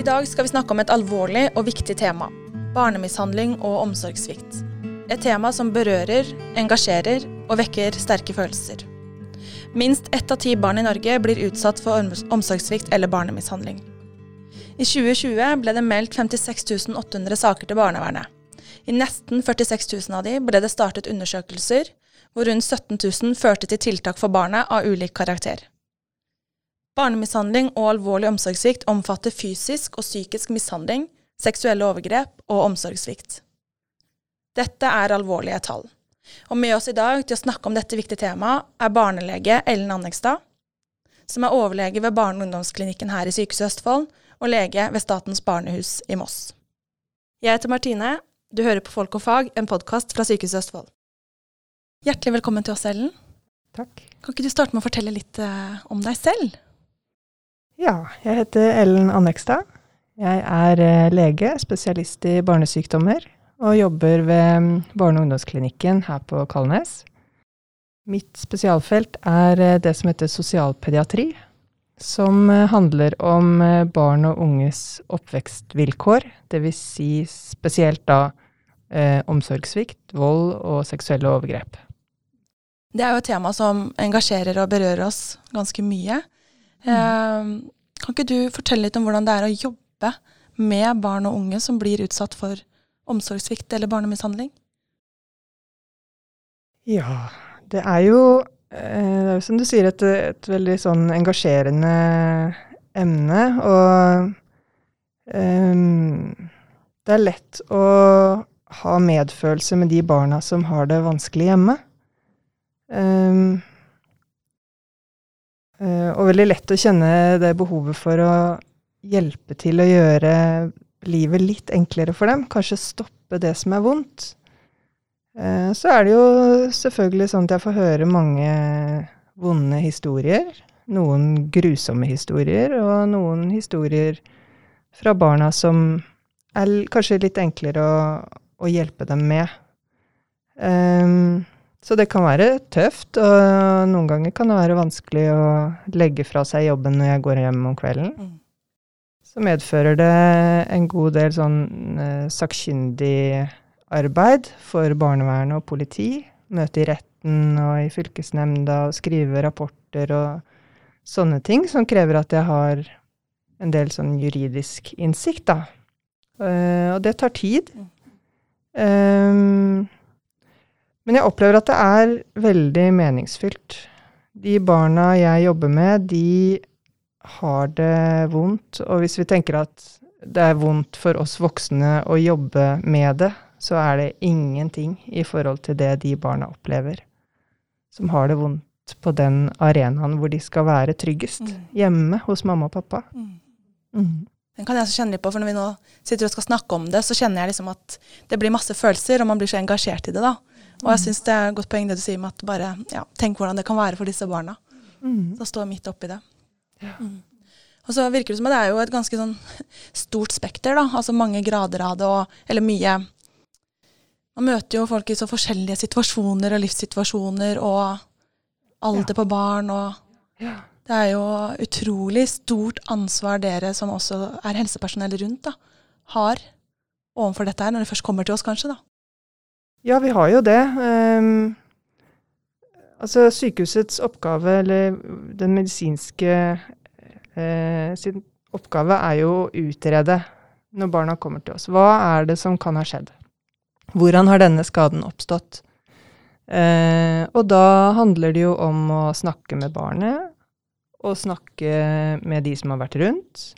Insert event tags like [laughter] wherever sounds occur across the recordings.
I dag skal vi snakke om et alvorlig og viktig tema. Barnemishandling og omsorgssvikt. Et tema som berører, engasjerer og vekker sterke følelser. Minst ett av ti barn i Norge blir utsatt for omsorgssvikt eller barnemishandling. I 2020 ble det meldt 56 800 saker til barnevernet. I nesten 46 000 av de ble det startet undersøkelser, hvor rundt 17 000 førte til tiltak for barnet av ulik karakter. Barnemishandling og alvorlig omsorgssvikt omfatter fysisk og psykisk mishandling, seksuelle overgrep og omsorgssvikt. Dette er alvorlige tall. Og med oss i dag til å snakke om dette viktige temaet er barnelege Ellen Annekstad, som er overlege ved barne- og ungdomsklinikken her i Sykehuset Østfold, og lege ved Statens barnehus i Moss. Jeg heter Martine. Du hører på Folk og fag, en podkast fra Sykehuset Østfold. Hjertelig velkommen til oss, Ellen. Takk. Kan ikke du starte med å fortelle litt uh, om deg selv? Ja, jeg heter Ellen Annekstad. Jeg er eh, lege, spesialist i barnesykdommer, og jobber ved mm, barne- og ungdomsklinikken her på Kalnes. Mitt spesialfelt er eh, det som heter sosialpediatri, som eh, handler om barn og unges oppvekstvilkår, dvs. Si spesielt da eh, omsorgssvikt, vold og seksuelle overgrep. Det er jo et tema som engasjerer og berører oss ganske mye. Mm. Kan ikke du fortelle litt om hvordan det er å jobbe med barn og unge som blir utsatt for omsorgssvikt eller barnemishandling? Ja, det er jo, eh, det er som du sier, et, et veldig sånn engasjerende emne. Og um, det er lett å ha medfølelse med de barna som har det vanskelig hjemme. Um, og veldig lett å kjenne det behovet for å hjelpe til å gjøre livet litt enklere for dem. Kanskje stoppe det som er vondt. Uh, så er det jo selvfølgelig sånn at jeg får høre mange vonde historier. Noen grusomme historier, og noen historier fra barna som er kanskje litt enklere å, å hjelpe dem med. Um, så det kan være tøft, og noen ganger kan det være vanskelig å legge fra seg jobben når jeg går hjem om kvelden. Mm. Så medfører det en god del sånn uh, sakkyndig arbeid for barnevernet og politi. Møte i retten og i fylkesnemnda og skrive rapporter og sånne ting, som krever at jeg har en del sånn juridisk innsikt, da. Uh, og det tar tid. Um, men jeg opplever at det er veldig meningsfylt. De barna jeg jobber med, de har det vondt. Og hvis vi tenker at det er vondt for oss voksne å jobbe med det, så er det ingenting i forhold til det de barna opplever. Som har det vondt på den arenaen hvor de skal være tryggest. Mm. Hjemme hos mamma og pappa. Mm. Mm. Den kan jeg også kjenne litt på, for når vi nå sitter og skal snakke om det, så kjenner jeg liksom at det blir masse følelser, og man blir så engasjert i det, da. Og jeg syns det er et godt poeng det du sier med at bare ja, tenk hvordan det kan være for disse barna. Mm. Så stå midt oppi det. Ja. Mm. Og så virker det som at det er jo et ganske sånn stort spekter, da. Altså mange grader av det, og, eller mye Man møter jo folk i så forskjellige situasjoner og livssituasjoner og alder ja. på barn og ja. Det er jo utrolig stort ansvar dere som også er helsepersonell rundt, da, har overfor dette her, når det først kommer til oss, kanskje, da. Ja, vi har jo det. Um, altså sykehusets oppgave, eller den medisinske uh, sin oppgave, er jo å utrede når barna kommer til oss. Hva er det som kan ha skjedd? Hvordan har denne skaden oppstått? Uh, og da handler det jo om å snakke med barnet, og snakke med de som har vært rundt.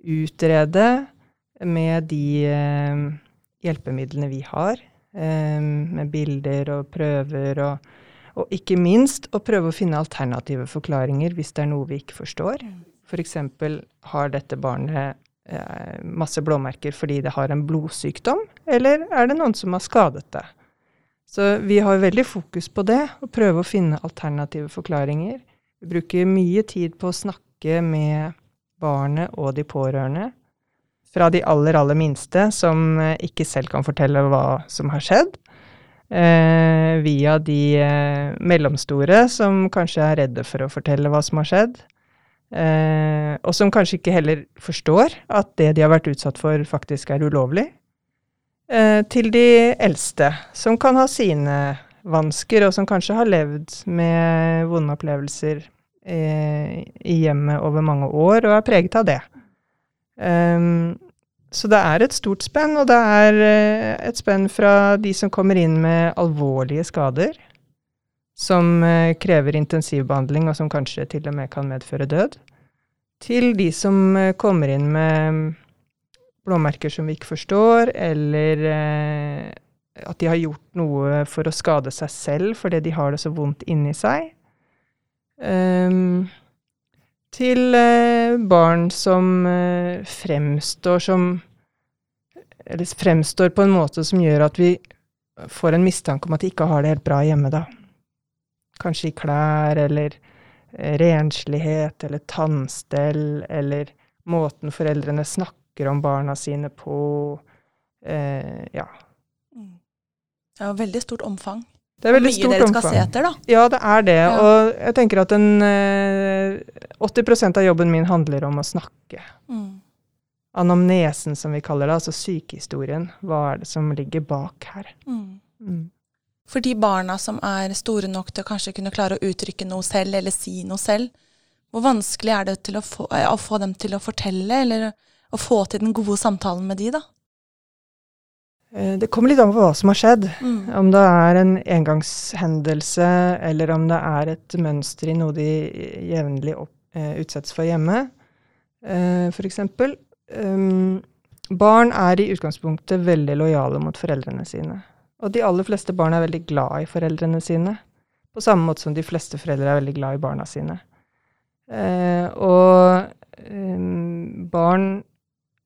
Utrede med de uh, hjelpemidlene vi har med bilder og prøver og, og ikke minst å prøve å finne alternative forklaringer hvis det er noe vi ikke forstår. F.eks. For har dette barnet eh, masse blåmerker fordi det har en blodsykdom, eller er det noen som har skadet det? Så vi har veldig fokus på det, å prøve å finne alternative forklaringer. Vi bruker mye tid på å snakke med barnet og de pårørende fra de aller, aller minste, som eh, ikke selv kan fortelle hva som har skjedd, eh, via de eh, mellomstore, som kanskje er redde for å fortelle hva som har skjedd, Eh, og som kanskje ikke heller forstår at det de har vært utsatt for, faktisk er ulovlig. Eh, til de eldste, som kan ha sine vansker, og som kanskje har levd med vonde opplevelser eh, i hjemmet over mange år, og er preget av det. Um, så det er et stort spenn, og det er eh, et spenn fra de som kommer inn med alvorlige skader, som eh, krever intensivbehandling, og som kanskje til og med kan medføre død, til de som eh, kommer inn med blåmerker som vi ikke forstår, eller at de har gjort noe for å skade seg selv fordi de har det så vondt inni seg. Um, til eh, barn som eh, fremstår som Eller fremstår på en måte som gjør at vi får en mistanke om at de ikke har det helt bra hjemme, da. Kanskje i klær, eller eh, renslighet, eller tannstell, eller måten foreldrene snakker om barna sine på. Eh, ja. Mm. Ja, veldig stort omfang. Det er veldig stort. Mye dere skal se etter, da. Ja, det er det. Ja. Og jeg tenker at en, 80 eh, av jobben min handler om å snakke. Mm. Anamnesen, som vi kaller det, altså sykehistorien. Hva er det som ligger bak her? Mm. Mm. For de barna som er store nok til å kanskje kunne klare å uttrykke noe selv, eller si noe selv, hvor vanskelig er det å få, eh, å få dem til å fortelle, eller å få til den gode samtalen med de, da? Eh, det kommer litt an på hva som har skjedd. Mm. Om det er en engangshendelse, eller om det er et mønster i noe de jevnlig uh, utsettes for hjemme, uh, f.eks. Um, barn er i utgangspunktet veldig lojale mot foreldrene sine. Og de aller fleste barn er veldig glad i foreldrene sine. På samme måte som de fleste foreldre er veldig glad i barna sine. Uh, og um, barn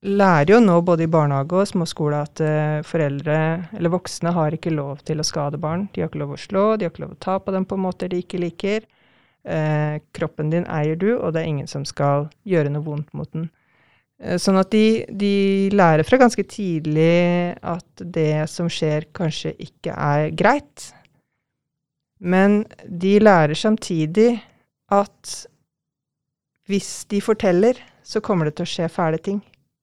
lærer jo nå både i barnehage og småskole at uh, foreldre eller voksne har ikke lov til å skade barn. De har ikke lov å slå, de har ikke lov å ta på dem på måter de ikke liker. Uh, kroppen din eier du, og det er ingen som skal gjøre noe vondt mot den. Uh, sånn at de, de, lærer fra ganske tidlig at det som skjer, kanskje ikke er greit. Men de lærer samtidig at hvis de forteller, så kommer det til å skje fæle ting.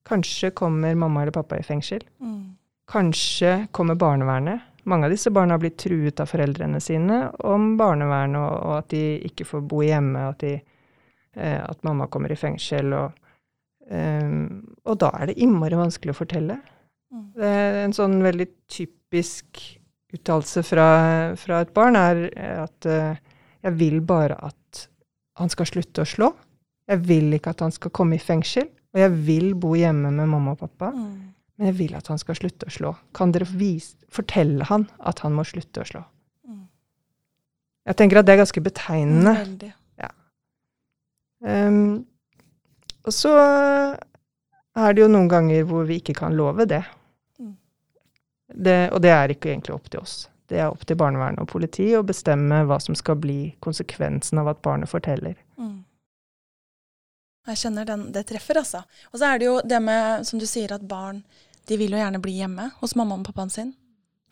Kanskje kommer mamma eller pappa i fengsel. Mm. Kanskje kommer barnevernet. Mange av disse barna har blitt truet av foreldrene sine om barnevernet, og, og at de ikke får bo hjemme, at, de, eh, at mamma kommer i fengsel. Og, eh, og, da er det innmari vanskelig å fortelle. Mm. Det er en sånn veldig typisk uttalelse fra, fra, et barn er at eh, jeg vil bare at han skal slutte å slå. Jeg vil ikke at han skal komme i fengsel. Og jeg vil bo hjemme med mamma og pappa, mm. men jeg vil at han skal slutte å slå. Kan dere vise, fortelle han at han må slutte å slå? Mm. Jeg tenker at det er ganske betegnende. Mm, veldig. Ja. Um, og så er det jo noen ganger hvor vi ikke kan love det. Mm. det. Og det er ikke egentlig opp til oss. Det er opp til barnevernet og politi å bestemme hva som skal bli konsekvensen av at barnet forteller. Mm. Jeg kjenner den, det treffer, altså. Og så er det jo det med, som du sier, at barn de vil jo gjerne bli hjemme hos mammaen og pappaen sin.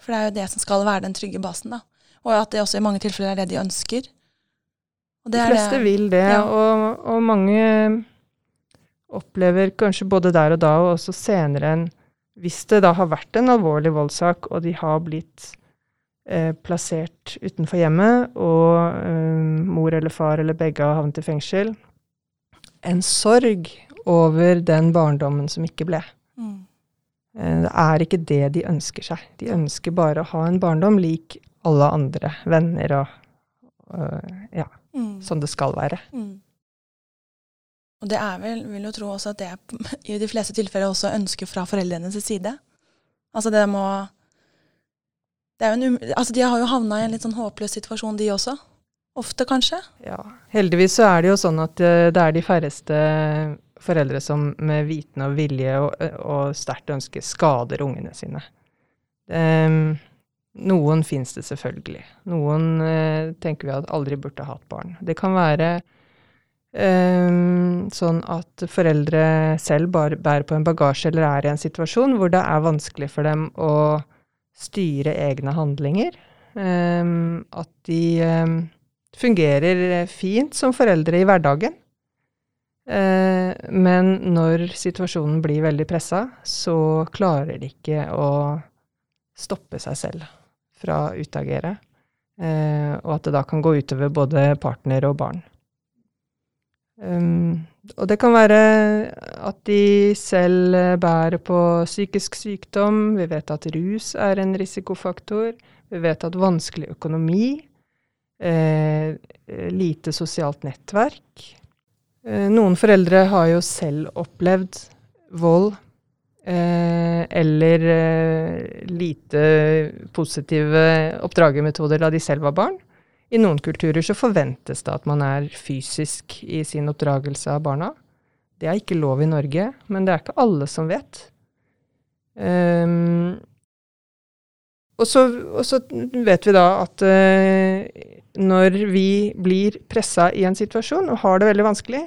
For det er jo det som skal være den trygge basen, da. Og at det også i mange tilfeller er det de ønsker. de fleste det, vil det, ja. og, og, mange opplever kanskje både der og da, og også senere enn hvis det da har vært en alvorlig voldssak, og de har blitt eh, plassert utenfor hjemmet, og eh, mor eller far eller begge har havnet i fengsel, en sorg over den barndommen som ikke ble. Mm. Eh, det er ikke det de ønsker seg. De ønsker bare å ha en barndom lik alle andre venner og, og ja, mm. som det skal være. Mm. Og det er vel, vil jo tro også at det [laughs] i de fleste tilfeller også ønsker fra foreldrenes side. Altså det må det en, altså De har jo havna i en litt sånn håpløs situasjon, de også ofte, kanskje? Ja, heldigvis så er det jo sånn at eh, det er de færreste foreldre som med viten og vilje og, og sterkt ønske skader ungene sine. Um, noen fins det selvfølgelig. Noen uh, tenker vi at aldri burde hatt barn. Det kan være um, sånn at foreldre selv bare bærer på en bagasje eller er i en situasjon hvor det er vanskelig for dem å styre egne handlinger. Um, at de fungerer fint som foreldre i hverdagen. Eh, men når situasjonen blir veldig pressa, så klarer de ikke å stoppe seg selv fra å utagere. Eh, og at det da kan gå utover både partner og barn. Um, og det kan være at de selv bærer på psykisk sykdom. Vi vet at rus er en risikofaktor. Vi vet at vanskelig økonomi, eh, lite sosialt nettverk eh, Noen foreldre har jo selv opplevd vold eh, eller eh, lite positive oppdragermetoder da de selv var barn. I noen kulturer så forventes det at man er fysisk i sin oppdragelse av barna. Det er ikke lov i Norge, men det er ikke alle som vet. Um, og, så, og, så, vet vi da at uh, når vi blir pressa i en situasjon og har det veldig vanskelig,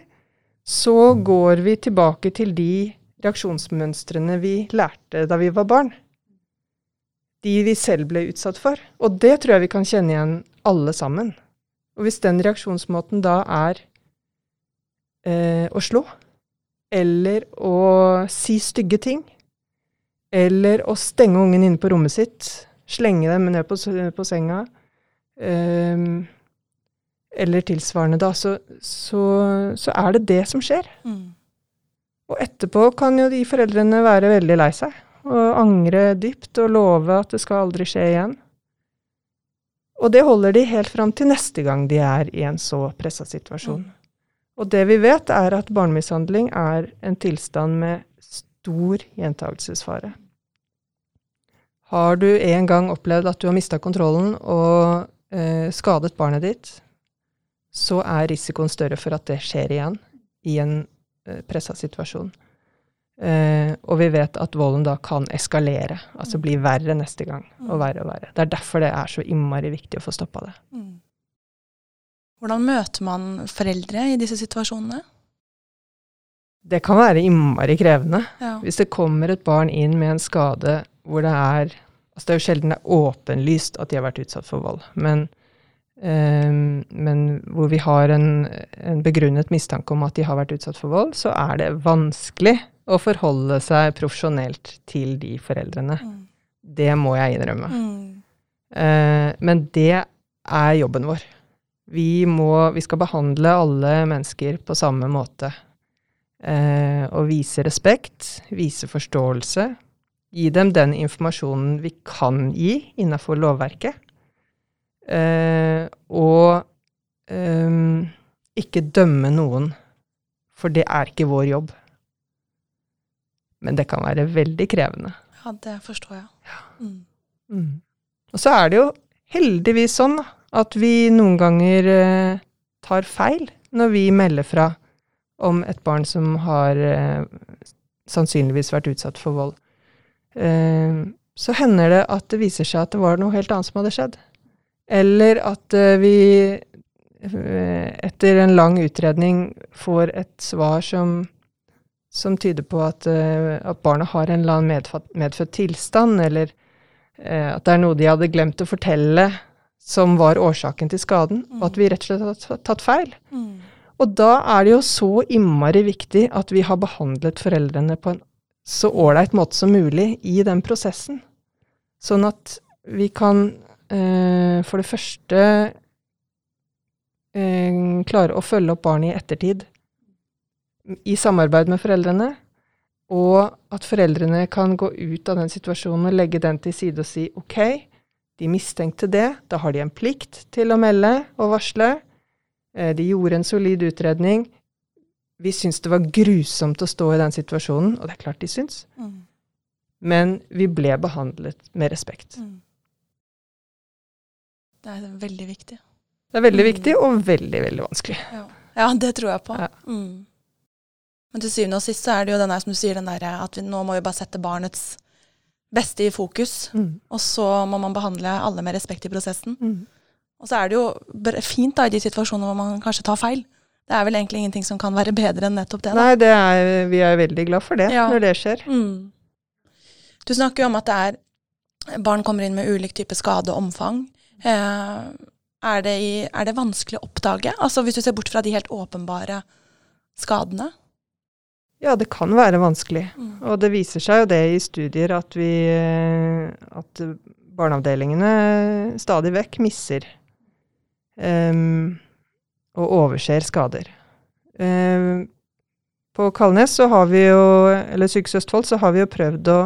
så går vi tilbake til de reaksjonsmønstrene vi lærte da vi var barn. De vi selv ble utsatt for. Og det tror jeg vi kan kjenne igjen alle sammen. Og hvis den reaksjonsmåten da er uh, å slå, eller å si stygge ting, eller å stenge ungen inne på rommet sitt, slenge dem ned på, på senga, Um, eller tilsvarende, da, så, så, så, er det det som skjer. Mm. Og etterpå kan jo de foreldrene være veldig lei seg og angre dypt og love at det skal aldri skje igjen. Og det holder de helt fram til neste gang de er i en så pressa situasjon. Mm. Og det vi vet, er at barnemishandling er en tilstand med stor gjentagelsesfare. Har du en gang opplevd at du har mista kontrollen og eh, skadet barnet ditt, så er risikoen større for at det skjer igjen i en eh, pressa situasjon. Eh, og vi vet at volden da kan eskalere, altså mm. bli verre neste gang. Og mm. verre og verre. Det er derfor det er så innmari viktig å få stoppa det. Mm. Hvordan møter man foreldre i disse situasjonene? Det kan være innmari krevende. Ja. Hvis det kommer et barn inn med en skade hvor det er Altså det er jo sjelden det er åpenlyst at de har vært utsatt for vold. Men, um, men hvor vi har en, en begrunnet mistanke om at de har vært utsatt for vold, så er det vanskelig å forholde seg profesjonelt til de foreldrene. Mm. Det må jeg innrømme. Mm. Eh, men det er jobben vår. Vi, må, vi skal behandle alle mennesker på samme måte. Eh, og vise respekt, vise forståelse. Gi dem den informasjonen vi kan gi innafor lovverket. Eh, og eh, ikke dømme noen, for det er ikke vår jobb. Men det kan være veldig krevende. Ja, det forstår jeg. Ja. Mm. Mm. Og så er det jo heldigvis sånn at vi noen ganger eh, tar feil når vi melder fra om et barn som har eh, sannsynligvis vært utsatt for vold. Eh, så hender det at det viser seg at det var noe helt annet som hadde skjedd. Eller at eh, vi eh, etter en lang utredning får et svar som som tyder på at, at barnet har en eller annen medfødt, tilstand, eller at det er noe de hadde glemt å fortelle som var årsaken til skaden, og at vi rett og slett har tatt feil. Mm. Og da er det jo så innmari viktig at vi har behandlet foreldrene på en så ålreit måte som mulig i den prosessen. Sånn at vi kan eh, for det første klare å følge opp barnet i ettertid i samarbeid med foreldrene, og at foreldrene kan gå ut av den situasjonen og legge den til side og si OK, de mistenkte det, da har de en plikt til å melde og varsle. Eh, de gjorde en solid utredning. Vi syns det var grusomt å stå i den situasjonen, og det er klart de syns. Mm. Men vi ble behandlet med respekt. Mm. Det er veldig viktig. Det er veldig mm. viktig, og veldig, veldig vanskelig. Ja, ja det tror jeg på. Ja. Mm. Men til syvende og sist så er det jo den der som du sier, den der at vi nå må vi bare sette barnets beste i fokus. Mm. Og så må man behandle alle med respekt i prosessen. Mm. Og så er det jo fint da i de situasjonene hvor man kanskje tar feil. Det er vel egentlig ingenting som kan være bedre enn nettopp det. Da. Nei, det er, vi er veldig glad for det ja. når det skjer. Mm. Du snakker jo om at det er barn kommer inn med ulik type skade og omfang. Eh, er, det i, er, det vanskelig å oppdage? Altså Hvis du ser bort fra de helt åpenbare skadene? Ja, det kan være vanskelig. Mm. Og det viser seg jo det i studier at vi at barneavdelingene stadig vekk misser um, og overser skader. Eh, på Kalnes så har vi jo, eller Sykehuset Østfold, så har vi jo prøvd å,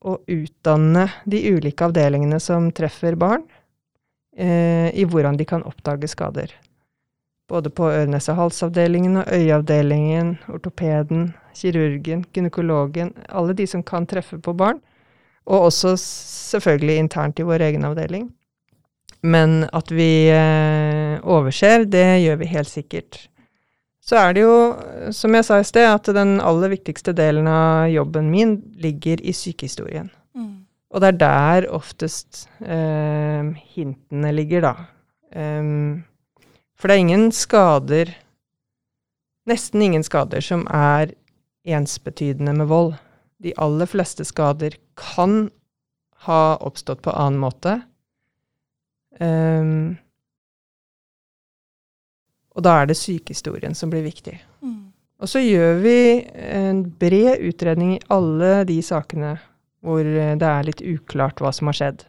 å utdanne de ulike avdelingene som treffer barn, eh, i hvordan de kan oppdage skader. Både på øre-nese-hals-avdelingen og øyeavdelingen, ortopeden, kirurgen, gynekologen, alle de som kan treffe på barn. Og også selvfølgelig internt i vår egen avdeling. Men at vi eh, overser, det gjør vi helt sikkert. Så er det jo, som jeg sa i sted, at den aller viktigste delen av jobben min ligger i sykehistorien. Mm. Og det er der oftest eh, hintene ligger, da. Um, for det er ingen skader Nesten ingen skader som er ensbetydende med vold. De aller fleste skader kan ha oppstått på annen måte. Um, og da er det sykehistorien som blir viktig. Mm. Og så gjør vi en bred utredning i alle de sakene hvor det er litt uklart hva som har skjedd.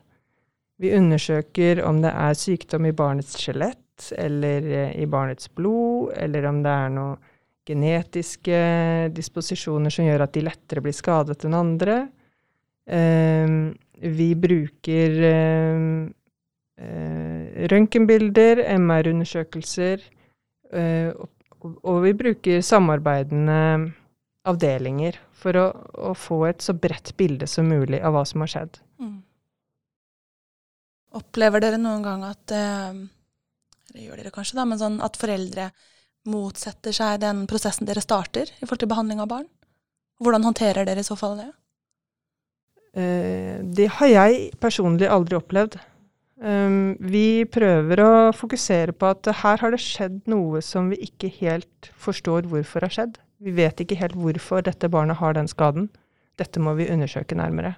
Vi undersøker om det er sykdom i barnets skjelett eller eh, i barnets blod, eller om det er noen genetiske disposisjoner som gjør at de lettere blir skadet enn andre. Um, vi bruker uh, røntgenbilder, MR-undersøkelser, eh, og, og, vi bruker samarbeidende avdelinger for å, å, få et så bredt bilde som mulig av hva som har skjedd. Mm. Opplever dere noen gang at det gjør dere kanskje, da, men sånn at foreldre motsetter seg den prosessen dere starter i forhold til behandling av barn? Hvordan håndterer dere i så fall det? Eh, det har jeg personlig aldri opplevd. Um, vi prøver å fokusere på at her har det skjedd noe som vi ikke helt forstår hvorfor har skjedd. Vi vet ikke helt hvorfor dette barnet har den skaden. Dette må vi undersøke nærmere.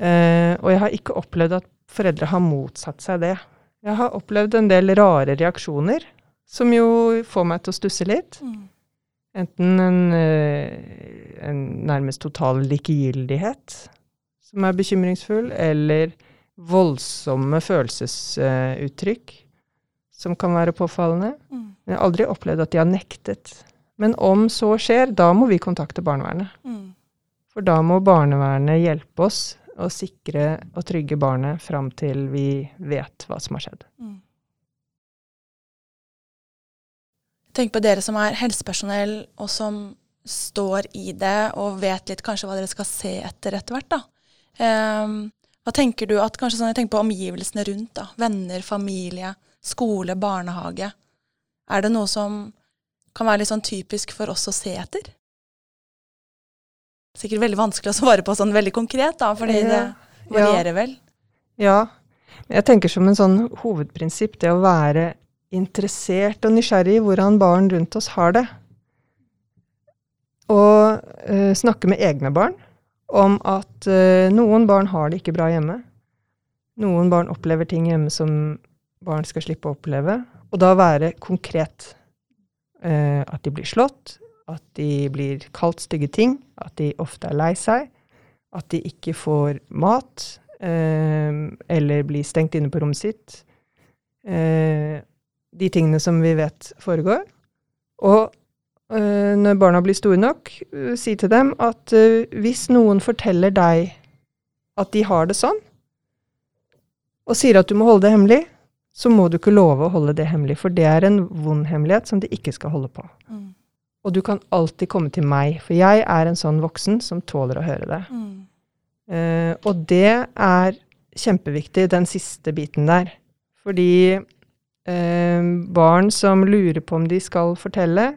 Uh, og jeg har ikke opplevd at foreldre har motsatt seg det. Jeg har opplevd en del rare reaksjoner, som jo får meg til å stusse litt. Mm. Enten en, eh, en, nærmest total likegyldighet, som er bekymringsfull, eller voldsomme følelsesuttrykk, som kan være påfallende. Mm. Jeg har aldri opplevd at de har nektet. Men om så skjer, da må vi kontakte barnevernet. Mm. For da må barnevernet hjelpe oss å sikre og trygge barnet fram til vi vet hva som har skjedd. Mm. Tenk på dere som er helsepersonell, og som står i det og vet litt kanskje hva dere skal se etter etter hvert. da. Um, hva tenker du at kanskje sånn, Jeg tenker på omgivelsene rundt. da, Venner, familie, skole, barnehage. Er det noe som kan være litt sånn typisk for oss å se etter? sikkert veldig vanskelig å svare på sånn veldig konkret, da, fordi det varierer vel. Ja. Jeg tenker som en sånn hovedprinsipp det å være interessert og nysgjerrig i hvordan barn rundt oss har det. Og uh, snakke med egne barn om at uh, noen barn har det ikke bra hjemme. Noen barn opplever ting hjemme som barn skal slippe å oppleve. Og da være konkret. Uh, at de blir slått, at de blir kalt stygge ting, at de ofte er lei seg, at de ikke får mat, uh, eller blir stengt inne på rommet sitt. De tingene som vi vet foregår. Og når barna blir store nok, eh, si til dem at eh, hvis noen forteller deg at de har det sånn, og sier at du må holde det hemmelig, så må du ikke love å holde det hemmelig, for det er en vond hemmelighet som de ikke skal holde på. Mm. Og du kan alltid komme til meg, for jeg er en sånn voksen som tåler å høre det. Mm. Uh, og det er kjempeviktig, den siste biten der. Fordi uh, barn som lurer på om de skal fortelle,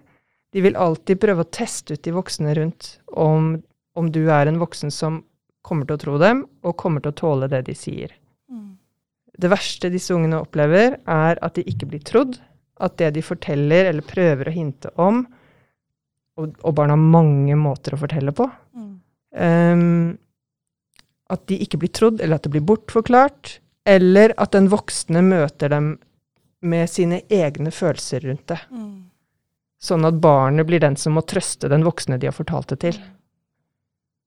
de vil alltid prøve å teste ut de voksne rundt om, om du er en voksen som kommer til å tro dem, og kommer til å tåle det de sier. Mm. Det verste disse ungene opplever, er at de ikke blir trodd. At det de forteller eller prøver å hinte om, og, og barn har mange måter å fortelle på. Mm. Um, at de ikke blir trodd, eller at det blir bortforklart. Eller at den voksne møter dem med sine egne følelser rundt det. Mm. Sånn at barnet blir den som må trøste den voksne de har fortalt det til.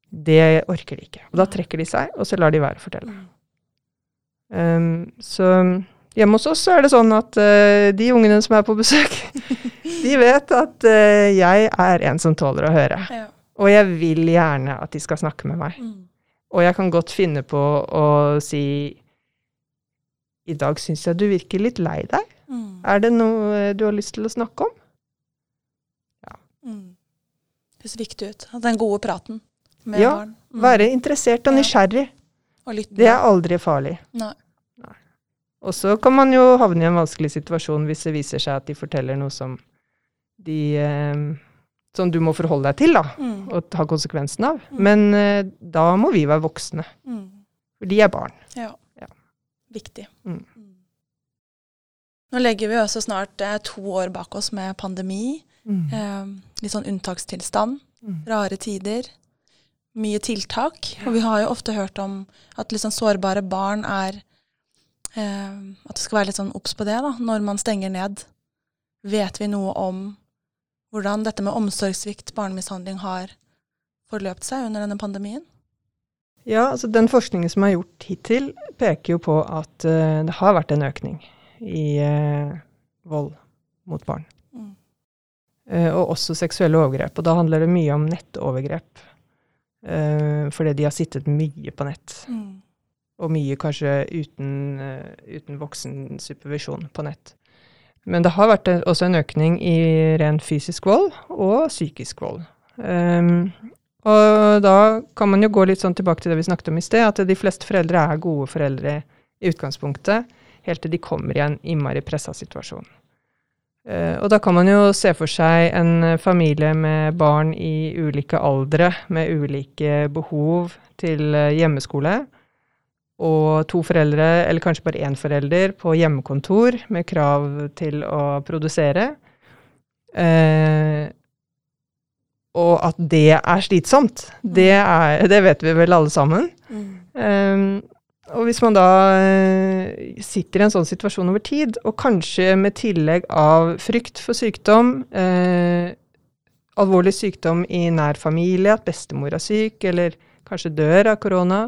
Det orker de ikke. Og da trekker de seg, og så lar de være å fortelle. Um, så hjemme hos oss er det sånn at uh, de ungene som er på besøk, [laughs] de vet at uh, jeg er en som tåler å høre. Ja. Og jeg vil gjerne at de skal snakke med meg. Mm. Og jeg kan godt finne på å si I dag syns jeg du virker litt lei deg. Mm. Er det noe du har lyst til å snakke om? Mm. Det ser viktig ut. Den gode praten med Ja, barn. Mm. Være interessert og Ja. nysgjerrig. Og. Det er aldri farlig. Nei. Og så kan man jo havne i en vanskelig situasjon hvis det viser seg at de forteller noe som de eh, Som du må forholde deg til, da, Mm. og ta konsekvensen av. Mm. Men uh, da må vi være voksne. Mm. For de er barn. Ja. Ja. Viktig. Mm. Nå legger vi også snart eh, to år bak oss med pandemi. Eh, litt sånn unntakstilstand. Mm. Rare tider. Mye tiltak. Og vi har jo ofte hørt om at sånn sårbare barn er eh, At det skal være litt sånn obs på det da, når man stenger ned. Vet vi noe om hvordan dette med omsorgssvikt, barnemishandling, har forløpt seg under denne pandemien? Ja, altså den forskningen som er gjort hittil, peker jo på at uh, det har vært en økning i uh, vold mot barn. Eh, og også seksuelle overgrep. Og da handler det mye om nettovergrep. Uh, fordi de har sittet mye på nett. Mm. Og mye kanskje uten, eh, uten voksen supervisjon på nett. Men det har vært også en økning i ren fysisk vold og psykisk vold. Um, og da kan man jo gå litt sånn tilbake til det vi snakket om i sted, at de fleste foreldre er gode foreldre i utgangspunktet, helt til de kommer i en innmari pressa situasjon. Eh, og da kan man jo se for seg en eh, familie med barn i ulike aldre, med ulike behov til eh, hjemmeskole, og to foreldre, eller kanskje bare én forelder, på hjemmekontor med krav til å produsere. Uh, og at det er slitsomt, det, er, det vet vi vel alle sammen. Mm. Um, og hvis man da eh, sitter i en sånn situasjon over tid, og kanskje med tillegg av frykt for sykdom, eh, alvorlig sykdom i nær familie, at bestemor er syk, eller kanskje dør av korona,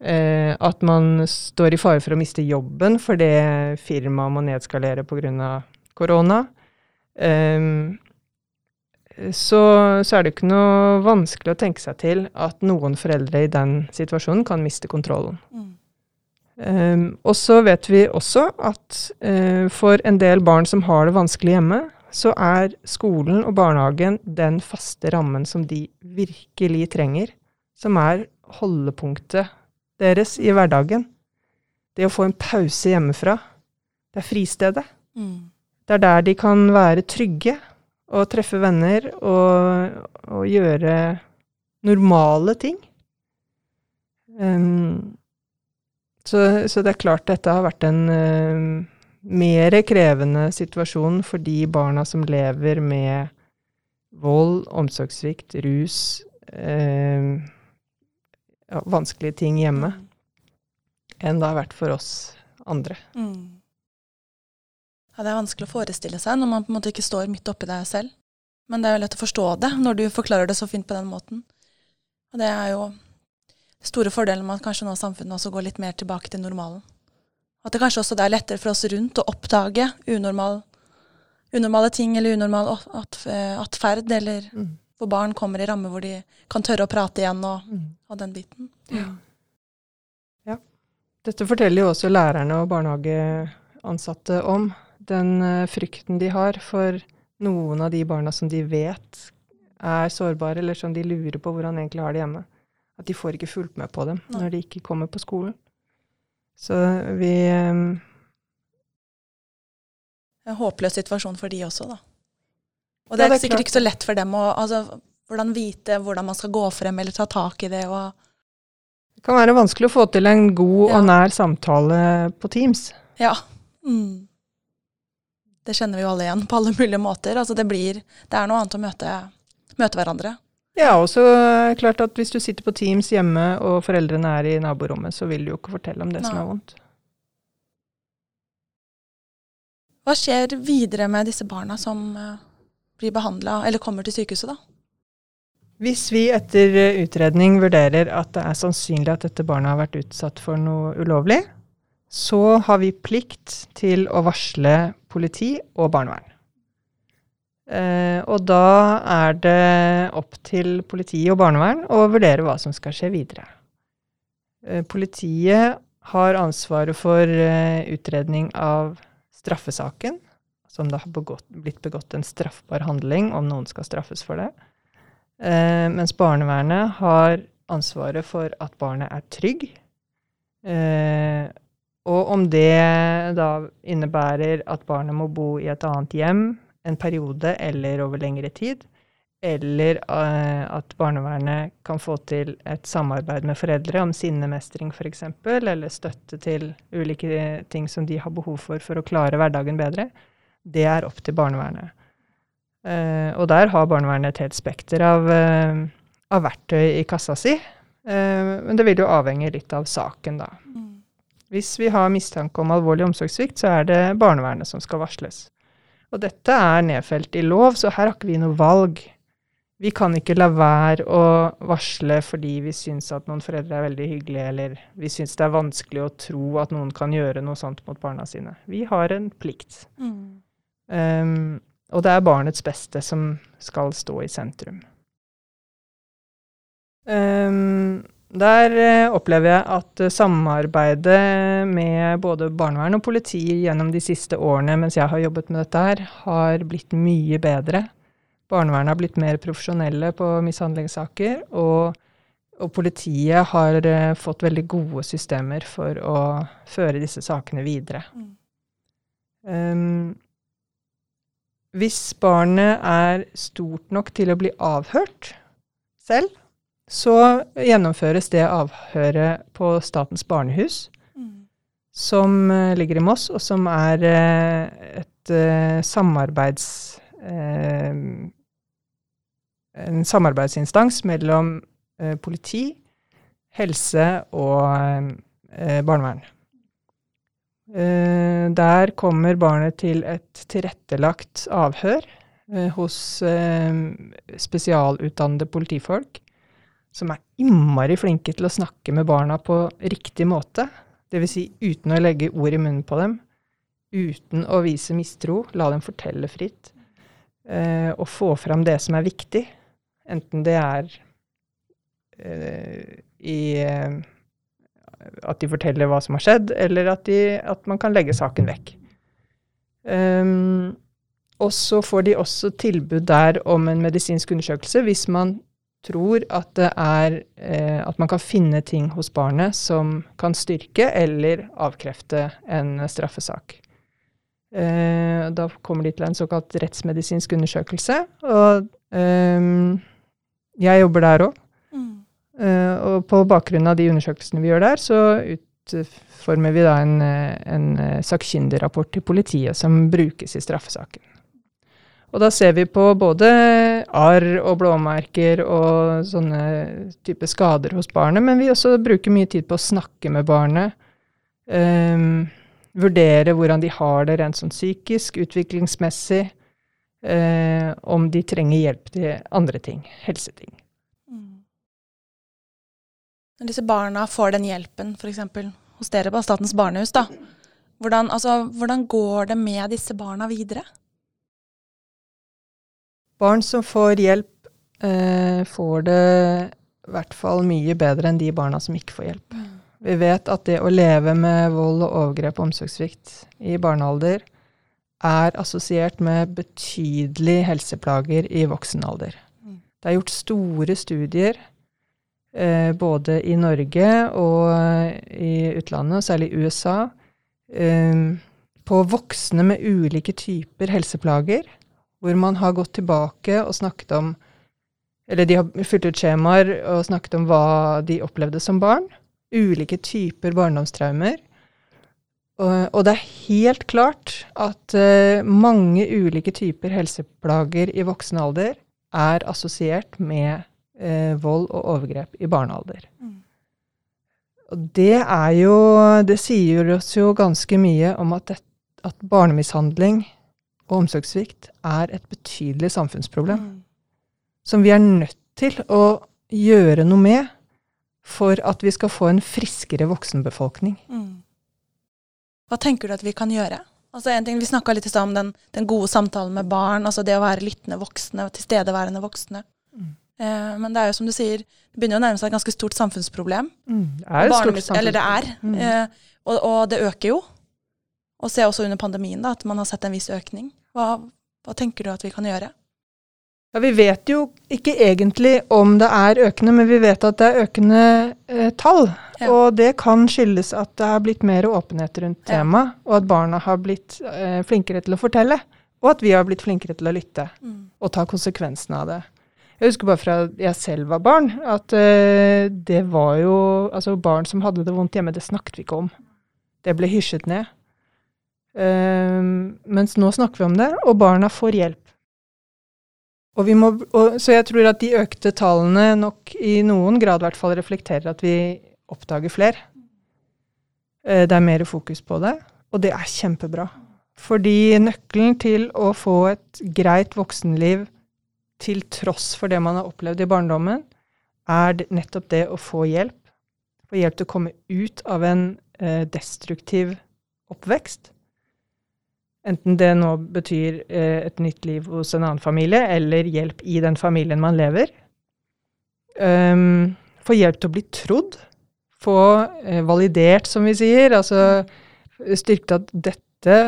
eh, at man står i fare for å miste jobben for det firmaet må nedskalere pga. korona, um, så, så er det ikke noe vanskelig å tenke seg til at noen foreldre i den situasjonen kan miste kontrollen. Mm. Um, og så vet vi også at uh, for en del barn som har det vanskelig hjemme, så er skolen og barnehagen den faste rammen som de virkelig trenger. Som er holdepunktet deres i hverdagen. Det å få en pause hjemmefra. Det er fristedet. Mm. Det er der de kan være trygge og treffe venner og, og gjøre normale ting. Um, så, så det er klart dette har vært en uh, mer krevende situasjon for de barna som lever med vold, omsorgssvikt, rus, uh, ja, vanskelige ting hjemme, enn det har vært for oss andre. Mm. Ja, det er vanskelig å forestille seg når man på en måte ikke står midt oppi det selv. Men det er jo lett å forstå det når du forklarer det så fint på den måten. Og det er jo store fordelen med at kanskje nå samfunnet også går litt mer tilbake til normalen. At det kanskje også det er lettere for oss rundt å oppdage unormal, unormale ting eller unormal atferd, eller Mm. hvor barn kommer i ramme hvor de kan tørre å prate igjen og, Mm. og den biten. Ja. Dette forteller jo også lærerne og barnehageansatte om. Den eh, frykten de har for noen av de barna som de vet er sårbare, eller som de lurer på hvordan egentlig har det hjemme. At de får ikke fulgt med på dem Nei. når de ikke kommer på skolen. Så vi um, En håpløs situasjon for de også, da. Og det er, det er sikkert klart ikke så lett for dem å altså, hvordan vite hvordan man skal gå frem eller ta tak i det. Og, Det kan være vanskelig å få til en god Ja. og nær samtale på Teams. ja. Mm. Det kjenner vi jo alle igjen på alle mulige måter. Altså, det, blir, det er noe annet å møte, møte hverandre. Ja, og så klart at hvis du sitter på Teams hjemme og foreldrene er i naborommet, så vil du jo ikke fortelle om det som er vondt. Hva skjer videre med disse barna som, eh, blir behandla, eller kommer til sykehuset, da. Hvis vi etter eh, utredning vurderer at det er sannsynlig at dette barnet har vært utsatt for noe ulovlig, så har vi plikt til å varsle politi og barnevern. Eh, og da er det opp til politi og barnevern å vurdere hva som skal skje videre. Uh, politiet har ansvaret for uh, utredning av straffesaken, som det har begått, blitt begått en straffbar handling om noen skal straffes for det. Mens barnevernet har ansvaret for at barnet er trygg. Og om det da innebærer at barnet må bo i et annet hjem en periode eller over lengre tid, eller uh, at barnevernet kan få til et samarbeid med foreldre om sinnemestring f.eks., eller støtte til ulike ting som de har behov for for å klare hverdagen bedre, det er opp til barnevernet. Uh, og der har barnevernet et helt spekter av, av verktøy i kassa si. men det vil jo avhenge litt av saken, da. Mm. Hvis vi har mistanke om alvorlig omsorgssvikt, så er det barnevernet som skal varsles. Og dette er nedfelt i lov, så her har ikke vi noe valg. Vi kan ikke la være å varsle fordi vi syns at noen foreldre er veldig hyggelige, eller vi syns det er vanskelig å tro at noen kan gjøre noe sånt mot barna sine. Vi har en plikt. Mm. Um, og det er barnets beste som skal stå i sentrum. Um, der uh, opplever jeg at uh, samarbeidet med både barnevern og politi gjennom de siste årene mens jeg har jobbet med dette her, har blitt mye bedre. Barnevernet har blitt mer profesjonelle på mishandlingssaker, og, og politiet har uh, fått veldig gode systemer for å føre disse sakene videre. Mm. Um, hvis barnet er stort nok til å bli avhørt selv, så gjennomføres det avhøret på Statens barnehus, mm. som uh, ligger i Moss, og som er uh, et uh, samarbeids... en samarbeidsinstans mellom politi, helse og barnevern. der kommer barnet til et tilrettelagt avhør hos spesialutdannede politifolk som er innmari flinke til å snakke med barna på riktig måte. Dvs. Si uten å legge ord i munnen på dem, uten å vise mistro, la dem fortelle fritt, eh, og få fram det som er viktig. Enten det er eh, i eh, at de forteller hva som har skjedd, eller at, de, at man kan legge saken vekk. Um, og så får de også tilbud der om en medisinsk undersøkelse hvis man tror at det er eh, at man kan finne ting hos barnet som kan styrke eller avkrefte en straffesak. Eh, da kommer de til en såkalt rettsmedisinsk undersøkelse, og eh, jeg jobber der òg. Mm. Eh, og på bakgrunn av de undersøkelsene vi gjør der, så utformer vi da en, en sakkyndigrapport til politiet som brukes i straffesaken. Og da ser vi på både arr og blåmerker og sånne type skader hos barnet, men vi også bruker mye tid på å snakke med barnet. Um, vurdere hvordan de har det rent sånn psykisk, utviklingsmessig. Uh, om de trenger hjelp til andre ting. Helseting. Mm. Når disse barna får den hjelpen, f.eks. hos dere på Statens barnehus, da, hvordan, altså, hvordan går det med disse barna videre? Barn som får hjelp, eh, får det i hvert fall mye bedre enn de barna som ikke får hjelp. Vi vet at det å leve med vold og overgrep og omsorgssvikt i barnealder er assosiert med betydelige helseplager i voksen alder. Mm. Det er gjort store studier eh, både i Norge og i utlandet, særlig i USA, eh, på voksne med ulike typer helseplager hvor man har gått tilbake og snakket om Eller de har fylt ut skjemaer og snakket om hva de opplevde som barn. Ulike typer barndomstraumer. Og, og det er helt klart at uh, mange ulike typer helseplager i voksen alder er assosiert med uh, vold og overgrep i barnealder. Mm. Og det er jo Det sier oss jo ganske mye om at, det, at barnemishandling og omsorgssvikt er et betydelig samfunnsproblem Mm. som vi er nødt til å gjøre noe med for at vi skal få en friskere voksenbefolkning. Mm. Hva tenker du at vi kan gjøre? Altså en ting, Vi snakka litt i stad om den, den gode samtalen med barn, altså det å være lyttende voksne tilstedeværende voksne. Mm. Eh, men det er jo som du sier, det begynner å nærme seg et ganske stort samfunnsproblem. Det er et stort samfunnsproblem. Eller det er. Mm. Eh, og, og det øker jo. Og se også under pandemien da, at man har sett en viss økning. Hva, hva tenker du at vi kan gjøre? Ja, vi vet jo ikke egentlig om det er økende, men vi vet at det er økende eh, tall. Ja. Og det kan skyldes at det har blitt mer åpenhet rundt Ja. temaet, og at barna har blitt eh, flinkere til å fortelle. Og at vi har blitt flinkere til å lytte og ta konsekvensene av det. Jeg husker bare fra jeg selv var barn, at eh, det var jo Altså, barn som hadde det vondt hjemme, det snakket vi ikke om. Det ble hysjet ned. Eh, mens nå snakker vi om det, og barna får hjelp. Og må, og, så jeg tror at de økte tallene nok i noen grad i hvert fall reflekterer at vi oppdager flere. Eh, det er mer fokus på det, og det er kjempebra. Fordi nøkkelen til å få et greit voksenliv til tross for det man har opplevd i barndommen, er nettopp det å få hjelp. Få hjelp til å komme ut av en eh, destruktiv oppvekst. Enten det nå betyr eh, et nytt liv hos en annen familie, eller hjelp i den familien man lever. Um, få hjelp til å bli trodd. Få eh, validert, som vi sier. Altså styrket at dette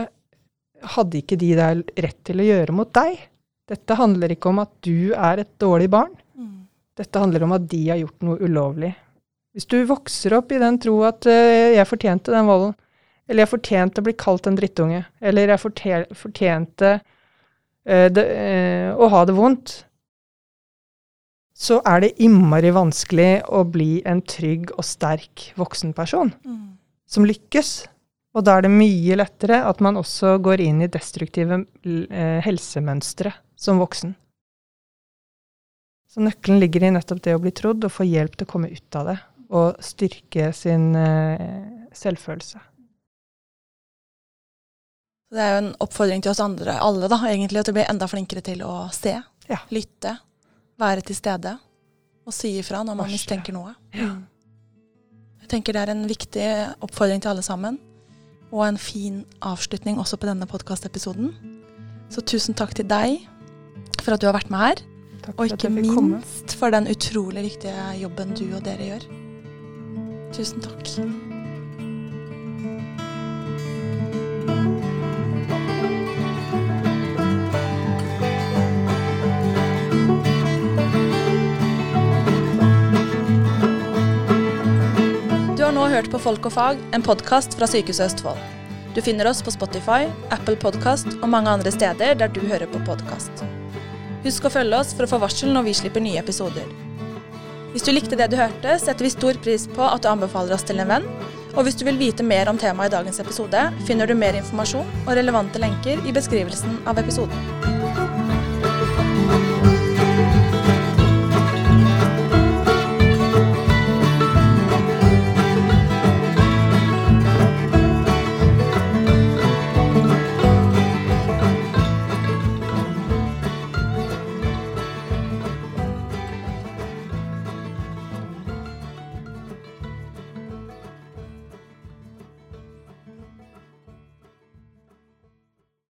hadde ikke de der rett til å gjøre mot deg. Dette handler ikke om at du er et dårlig barn. Dette handler om at de har gjort noe ulovlig. Hvis du vokser opp i den tro at eh, jeg fortjente den volden, eller jeg fortjente å bli kalt en drittunge, eller jeg fortjente uh, det, uh, å ha det vondt, så er det innmari vanskelig å bli en trygg og sterk voksenperson som lykkes. Og da er det mye lettere at man også går inn i destruktive uh, helsemønstre som voksen. Så nøkkelen ligger i nettopp det å bli trodd og få hjelp til å komme ut av det, og styrke sin uh, selvfølelse. Det er jo en oppfordring til oss andre, alle da, egentlig, at vi blir enda flinkere til å se, Ja. lytte, være til stede og si ifra når man Varsle. mistenker noe. Ja. Jeg tenker det er en viktig oppfordring til alle sammen, og en fin avslutning også på denne podkastepisoden. Så tusen takk til deg for at du har vært med her, og ikke minst komme. for den utrolig viktige jobben du og dere gjør. Tusen takk. Har hørt på Folk og fag, en podkast fra Sykehuset Østfold. Du finner oss på Spotify, Apple Podkast og mange andre steder der du hører på podkast. Husk å følge oss for å få varsel når vi slipper nye episoder. Hvis du likte det du hørte, setter vi stor pris på at du anbefaler oss til en venn. Og hvis du vil vite mer om temaet i dagens episode, finner du mer informasjon og relevante lenker i beskrivelsen av episoden.